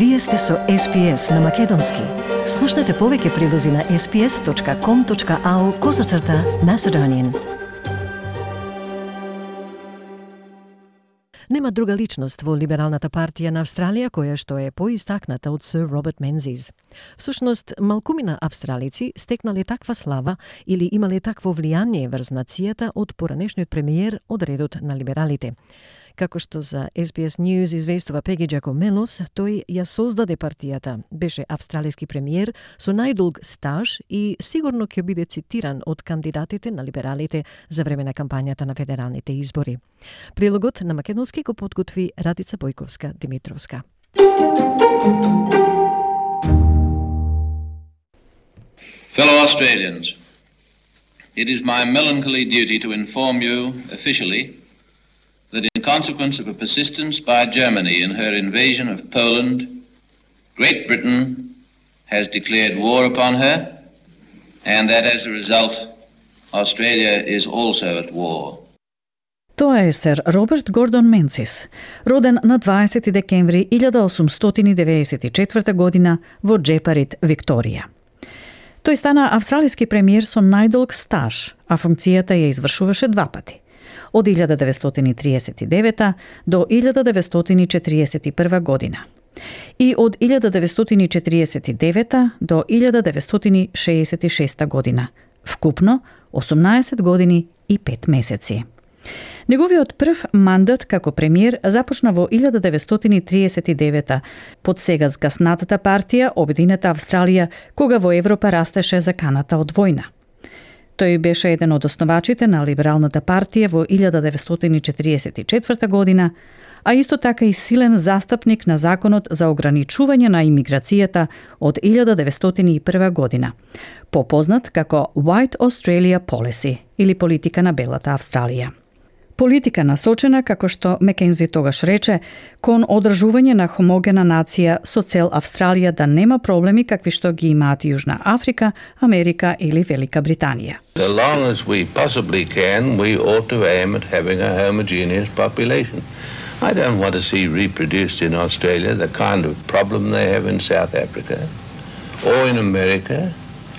Вие сте со SPS на Македонски. Слушнете повеќе прилози на sps.com.au козацрта на Седонин. Нема друга личност во Либералната партија на Австралија која што е поистакната од Сир Роберт Мензиз. Всушност, малкумина австралици стекнале таква слава или имале такво влијание врз нацијата од поранешниот премиер од редот на либералите. Како што за SBS News известува Пеги Джако Мелос, тој ја создаде партијата. Беше австралиски премиер со најдолг стаж и сигурно ќе биде цитиран од кандидатите на либералите за време на кампањата на федералните избори. Прилогот на македонски го подготви Радица Бојковска Димитровска. Fellow Australians, it is my melancholy duty to inform you officially that in consequence of a persistence by Germany in her invasion of Poland, Great Britain has declared war upon her, and that as a result, Australia is also at war. Тоа е сер Роберт Гордон Менцис, роден на 20 декември 1894 година во Джепарит, Викторија. Тој стана австралиски премиер со најдолг стаж, а функцијата ја извршуваше два пати – од 1939 до 1941 година и од 1949 до 1966 година, вкупно 18 години и 5 месеци. Неговиот прв мандат како премиер започна во 1939 под сега згаснатата партија Обединета Австралија, кога во Европа растеше заканата од војна – Тој беше еден од основачите на Либералната партија во 1944 година, а исто така и силен застапник на законот за ограничување на имиграцијата од 1901 година, попознат како White Australia Policy или политика на Белата Австралија. Политика насочена, како што Мекензи тогаш рече, кон одржување на хомогена нација со цел Австралија да нема проблеми какви што ги имаат Јужна Африка, Америка или Велика Британија. As long as we possibly can, we ought to aim at having a homogeneous population. I don't want to see reproduced in Australia the kind of problem they have in South Africa, or in America,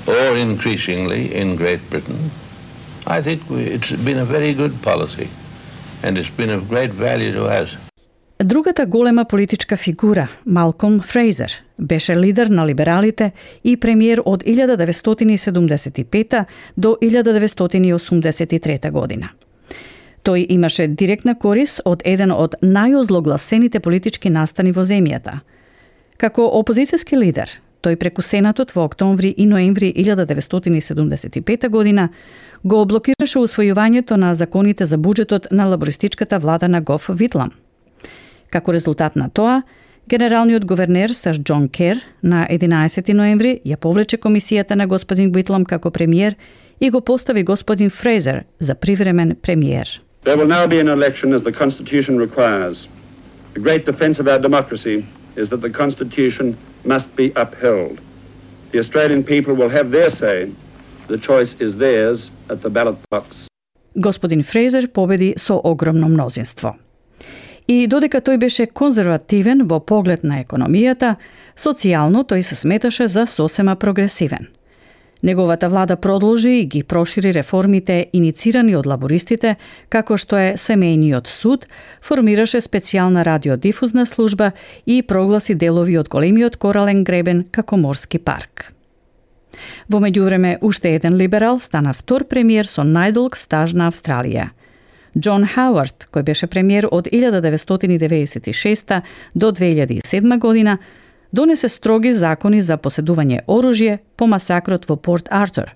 or increasingly in Great Britain. I think we, it's been a very good policy and it's been of great value to us. Другата голема политичка фигура, Малком Фрейзер, беше лидер на либералите и премиер од 1975 до 1983 година. Тој имаше директна корис од еден од најозлогласените политички настани во земјата. Како опозицијски лидер, тој преку Сенатот во октомври и ноември 1975 година го блокираше усвојувањето на законите за буџетот на лабористичката влада на Гоф Витлам. Како резултат на тоа, Генералниот говернер Сар Џон Кер на 11 ноември ја повлече комисијата на господин Витлам како премиер и го постави господин Фрейзер за привремен премиер. There will now be an election as the Constitution requires. The great defense of our democracy is that the Constitution must be upheld. The Australian people will have their say The choice is theirs at the ballot box. Господин Фрейзер победи со огромно мнозинство. И додека тој беше конзервативен во поглед на економијата, социјално тој се сметаше за сосема прогресивен. Неговата влада продолжи и ги прошири реформите иницирани од лабористите, како што е семејниот суд, формираше специјална радиодифузна служба и прогласи делови од големиот корален гребен како морски парк. Во меѓувреме, уште еден либерал стана втор премиер со најдолг стаж на Австралија. Џон Хауард, кој беше премиер од 1996 до 2007 година, донесе строги закони за поседување оружје по масакрот во Порт Артур.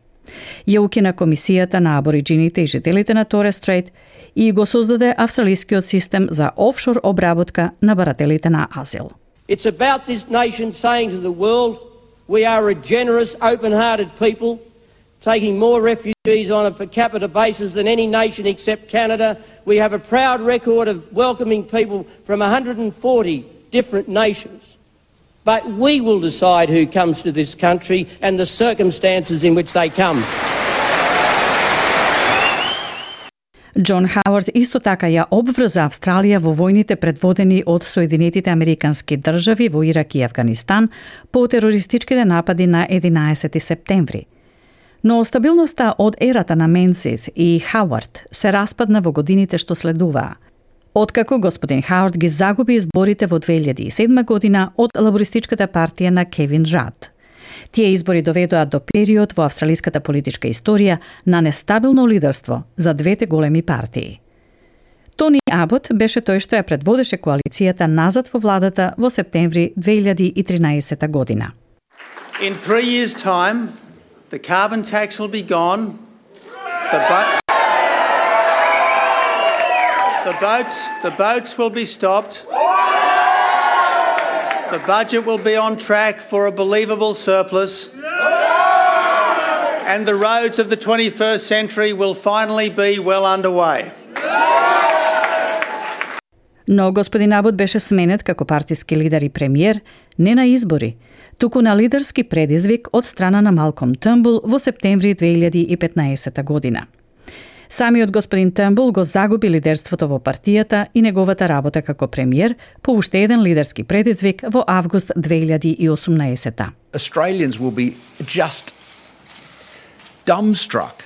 Ја укина комисијата на абориджините и жителите на Торе Стрейт и го создаде австралискиот систем за офшор обработка на барателите на азил. It's about this nation saying to the world We are a generous, open hearted people, taking more refugees on a per capita basis than any nation except Canada. We have a proud record of welcoming people from 140 different nations. But we will decide who comes to this country and the circumstances in which they come. Џон Хауард исто така ја обврза Австралија во војните предводени од Соединетите Американски држави во Ирак и Афганистан по терористичките напади на 11 септември. Но стабилноста од ерата на Менсис и Хауард се распадна во годините што следуваа. Откако господин Хауард ги загуби изборите во 2007 година од лабористичката партија на Кевин Рад – Тие избори доведоа до период во австралиската политичка историја на нестабилно лидерство за двете големи партии. Тони Абот беше тој што ја предводеше коалицијата назад во владата во септември 2013 година. In three years' time, the carbon tax will be gone. The, the boats, the boats will be stopped. The budget will be on track for a believable surplus. And the roads of the 21st century will finally be well underway. Но господин Абот беше сменет како партиски лидер и премиер не на избори, туку на лидерски предизвик од страна на Малком Тъмбул во септември 2015 година. Самиот господин Тембл го загуби лидерството во партијата и неговата работа како премиер по уште еден лидерски предизвик во август 2018 Australians will be just dumbstruck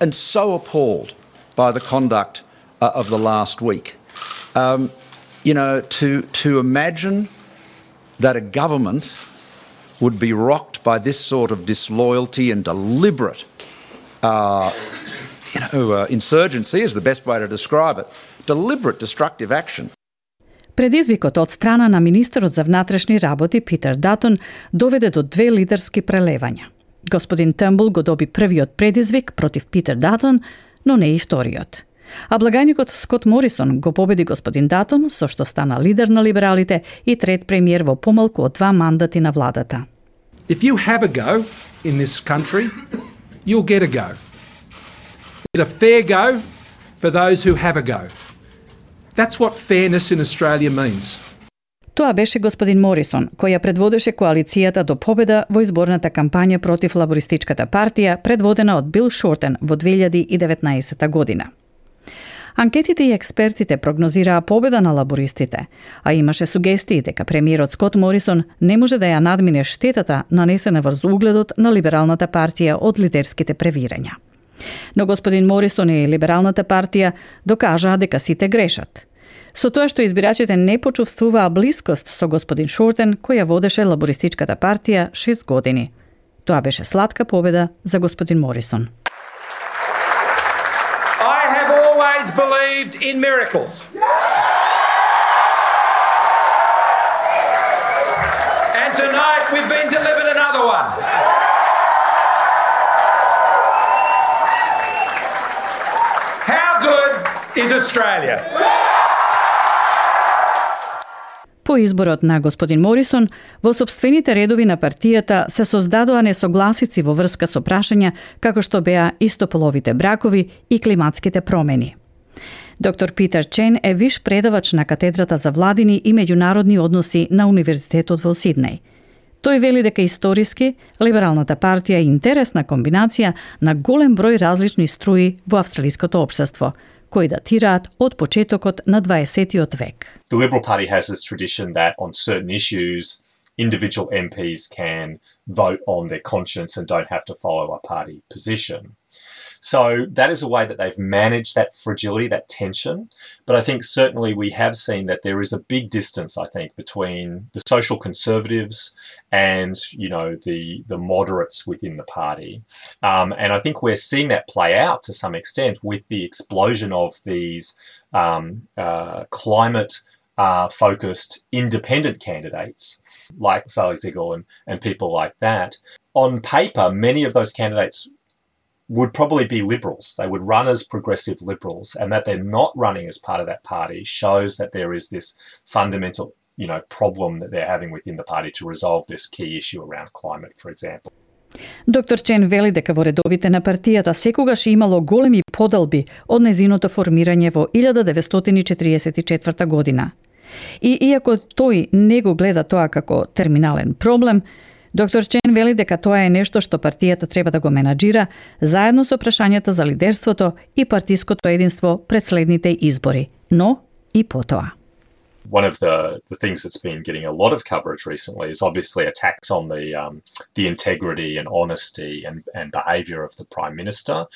and so appalled by the conduct uh, of the last week. Um, you know, to, to imagine that a government would be rocked by this sort of disloyalty and deliberate uh, you know, uh, insurgency is the best way to describe it. Deliberate destructive action. Предизвикот од страна на министерот за внатрешни работи Питер Датон доведе до две лидерски прелевања. Господин Тембл го доби првиот предизвик против Питер Датон, но не и вториот. А благајникот Скот Морисон го победи господин Датон, со што стана лидер на либералите и трет премиер во помалку од два мандати на владата. If you have a go in this country, you'll get a go a fair go for those who have a go. That's what fairness in Australia means. Тоа беше господин Морисон, кој ја предводеше коалицијата до победа во изборната кампања против лабористичката партија, предводена од Бил Шортен во 2019 година. Анкетите и експертите прогнозираа победа на лабористите, а имаше сугестии дека премиерот Скот Морисон не може да ја надмине штетата нанесена врз угледот на либералната партија од лидерските превирања. Но господин Морисон и Либералната партија докажаа дека сите грешат. Со тоа што избирачите не почувствуваа блискост со господин Шортен, кој ја водеше лабористичката партија 6 години. Тоа беше сладка победа за господин Морисон. I have always believed in miracles. And tonight we've been delivered another one. Is Australia. По изборот на господин Морисон, во собствените редови на партијата се создадоа несогласици во врска со прашања како што беа истополовите бракови и климатските промени. Доктор Питер Чен е виш предавач на катедрата за владини и меѓународни односи на Универзитетот во Сиднеј. Тој вели дека историски либералната партија е интересна комбинација на голем број различни струи во австралиското општество – кои датираат од почетокот на 20 век. The Liberal Party has this tradition that on certain issues individual MPs can vote on their conscience and don't have to follow a party position. So that is a way that they've managed that fragility, that tension. But I think certainly we have seen that there is a big distance, I think, between the social conservatives and you know the the moderates within the party. Um, and I think we're seeing that play out to some extent with the explosion of these um, uh, climate uh, focused independent candidates like Sally Ziegel and, and people like that. On paper, many of those candidates would probably be liberals. They would run as progressive liberals, and that they're not running as part of that party shows that there is this fundamental, you know, problem that they're having within the party to resolve this key issue around climate, for example. Доктор Чен вели дека во редовите на партијата секогаш имало големи подалби од незиното формирање во 1944 година. И иако тој не го гледа тоа како терминален проблем, Доктор Чен вели дека тоа е нешто што партијата треба да го менаџира заедно со прашањата за лидерството и партиското единство пред следните избори, но и потоа. one of the, the things that's been getting a lot of coverage recently is obviously attacks on the um, the integrity and honesty and, and behaviour of the prime minister,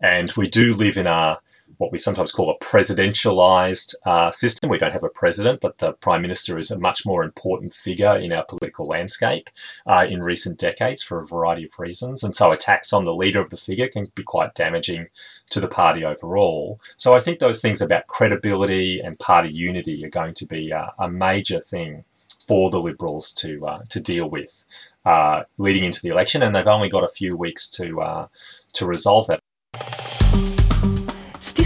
and we do live in a what we sometimes call a presidentialized uh, system. We don't have a president, but the prime minister is a much more important figure in our political landscape uh, in recent decades for a variety of reasons. And so attacks on the leader of the figure can be quite damaging to the party overall. So I think those things about credibility and party unity are going to be a, a major thing for the Liberals to uh, to deal with uh, leading into the election, and they've only got a few weeks to uh, to resolve that.